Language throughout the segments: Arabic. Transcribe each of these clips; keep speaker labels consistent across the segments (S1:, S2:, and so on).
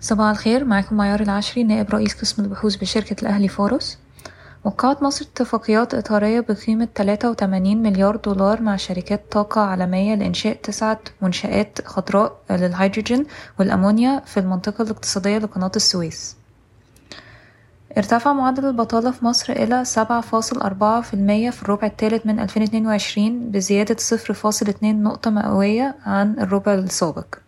S1: صباح الخير معكم معيار العشري نائب رئيس قسم البحوث بشركة الأهلي فورس. وقعت مصر اتفاقيات إطارية بقيمة 83 مليار دولار مع شركات طاقة عالمية لإنشاء تسعة منشآت خضراء للهيدروجين والأمونيا في المنطقة الاقتصادية لقناة السويس. ارتفع معدل البطالة في مصر إلى 7.4% في الربع الثالث من 2022 بزيادة 0.2 نقطة مئوية عن الربع السابق.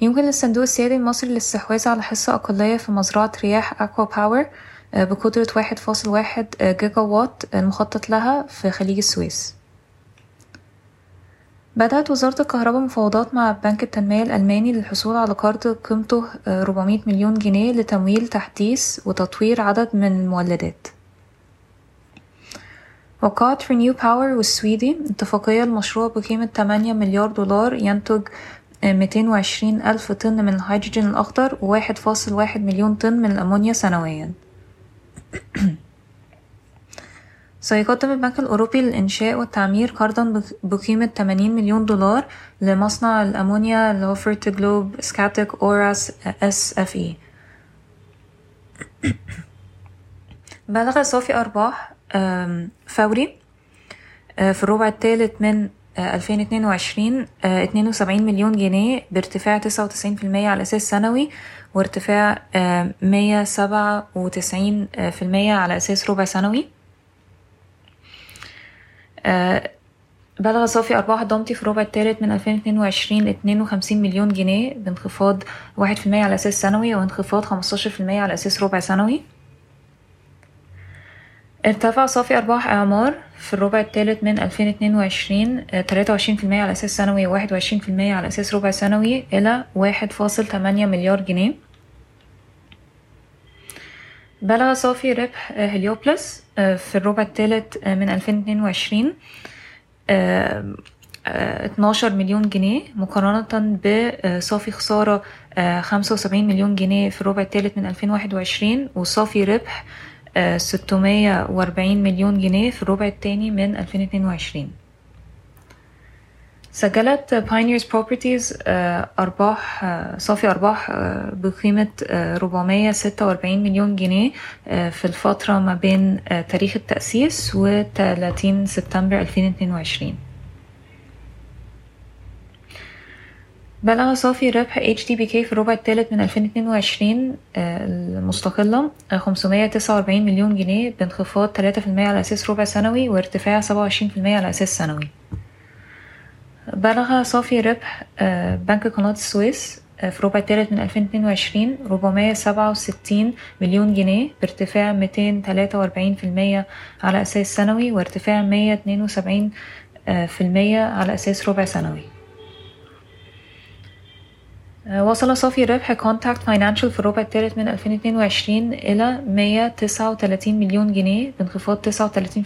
S1: يمكن للصندوق السيادي المصري الاستحواذ على حصة أقلية في مزرعة رياح ACWA Power بقدرة واحد فاصل واحد جيجا وات المخطط لها في خليج السويس. بدأت وزارة الكهرباء مفاوضات مع بنك التنمية الألماني للحصول على قرض قيمته 400 مليون جنيه لتمويل تحديث وتطوير عدد من المولدات. وقعت ReNew Power والسويدي اتفاقية لمشروع بقيمة 8 مليار دولار ينتج ميتين وعشرين ألف طن من الهيدروجين الأخضر فاصل واحد مليون طن من الأمونيا سنويا. سيقدم البنك الأوروبي للإنشاء والتعمير قرضا بقيمة 80 مليون دولار لمصنع الأمونيا اللي هو فيرت جلوب سكاتيك أوراس اس اف اي بلغ صافي أرباح فوري في الربع الثالث من 2022 72 مليون جنيه بارتفاع 99% على أساس سنوي وارتفاع 197% على أساس ربع سنوي. بلغ صافي أرباح ضمتي في الربع الثالث من 2022 52 مليون جنيه بانخفاض 1% على أساس سنوي وانخفاض 15% على أساس ربع سنوي. ارتفع صافي أرباح إعمار في الربع الثالث من 2022 23% على أساس سنوي و 21% على أساس ربع سنوي إلى 1.8 مليار جنيه. بلغ صافي ربح هليوبلس في الربع الثالث من 2022 12 مليون جنيه. مقارنة بصافي خسارة 75 مليون جنيه في الربع الثالث من 2021 وصافي ربح 640 مليون جنيه في الربع الثاني من 2022 سجلت Pioneers Properties أرباح صافي أرباح بقيمة 446 مليون جنيه في الفترة ما بين تاريخ التأسيس و 30 سبتمبر 2022 بلغ صافي ربح HDBK في الربع الثالث من 2022 المستقلة 549 مليون جنيه بانخفاض 3% على أساس ربع سنوي وارتفاع 27% على أساس سنوي. بلغ صافي ربح بنك قناة السويس في الربع الثالث من 2022 467 مليون جنيه بارتفاع 243% على أساس سنوي وارتفاع 172% على أساس ربع سنوي. وصل صافي ربح Contact Financial في الربع الثالث من 2022 إلى 139 مليون جنيه بانخفاض 39%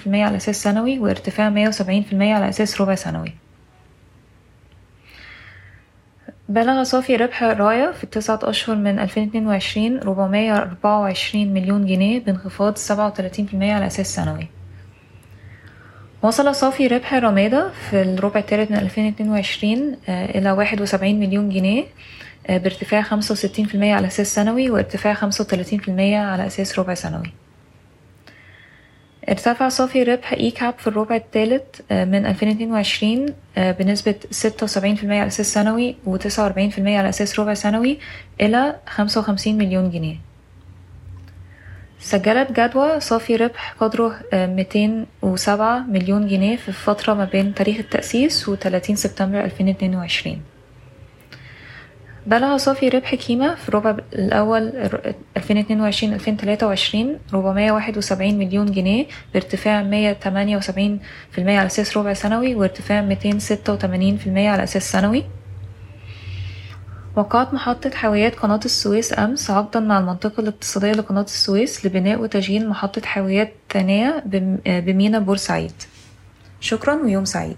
S1: على أساس سنوي وارتفاع 170% على أساس ربع سنوي. بلغ صافي ربح رايا في التسعة أشهر من 2022 424 مليون جنيه بانخفاض 37% على أساس سنوي. وصل صافي ربح رمادة في الربع الثالث من 2022 إلى 71 مليون جنيه بارتفاع 65% على أساس سنوي وارتفاع 35% على أساس ربع سنوي. ارتفع صافي ربح اي كاب في الربع الثالث من 2022 بنسبة 76% على أساس سنوي و 49% على أساس ربع سنوي إلى 55 مليون جنيه. سجلت جدوى صافي ربح قدره 207 مليون جنيه في الفترة ما بين تاريخ التأسيس و 30 سبتمبر 2022 بلغ صافي ربح كيما في الربع الأول 2022 2023 471 مليون جنيه بارتفاع 178% على أساس ربع سنوي وارتفاع 286% على أساس سنوي. وقعت محطة حاويات قناة السويس أمس عقدا مع المنطقة الاقتصادية لقناة السويس لبناء وتشغيل محطة حاويات ثانية بمينا بورسعيد. شكرا ويوم سعيد.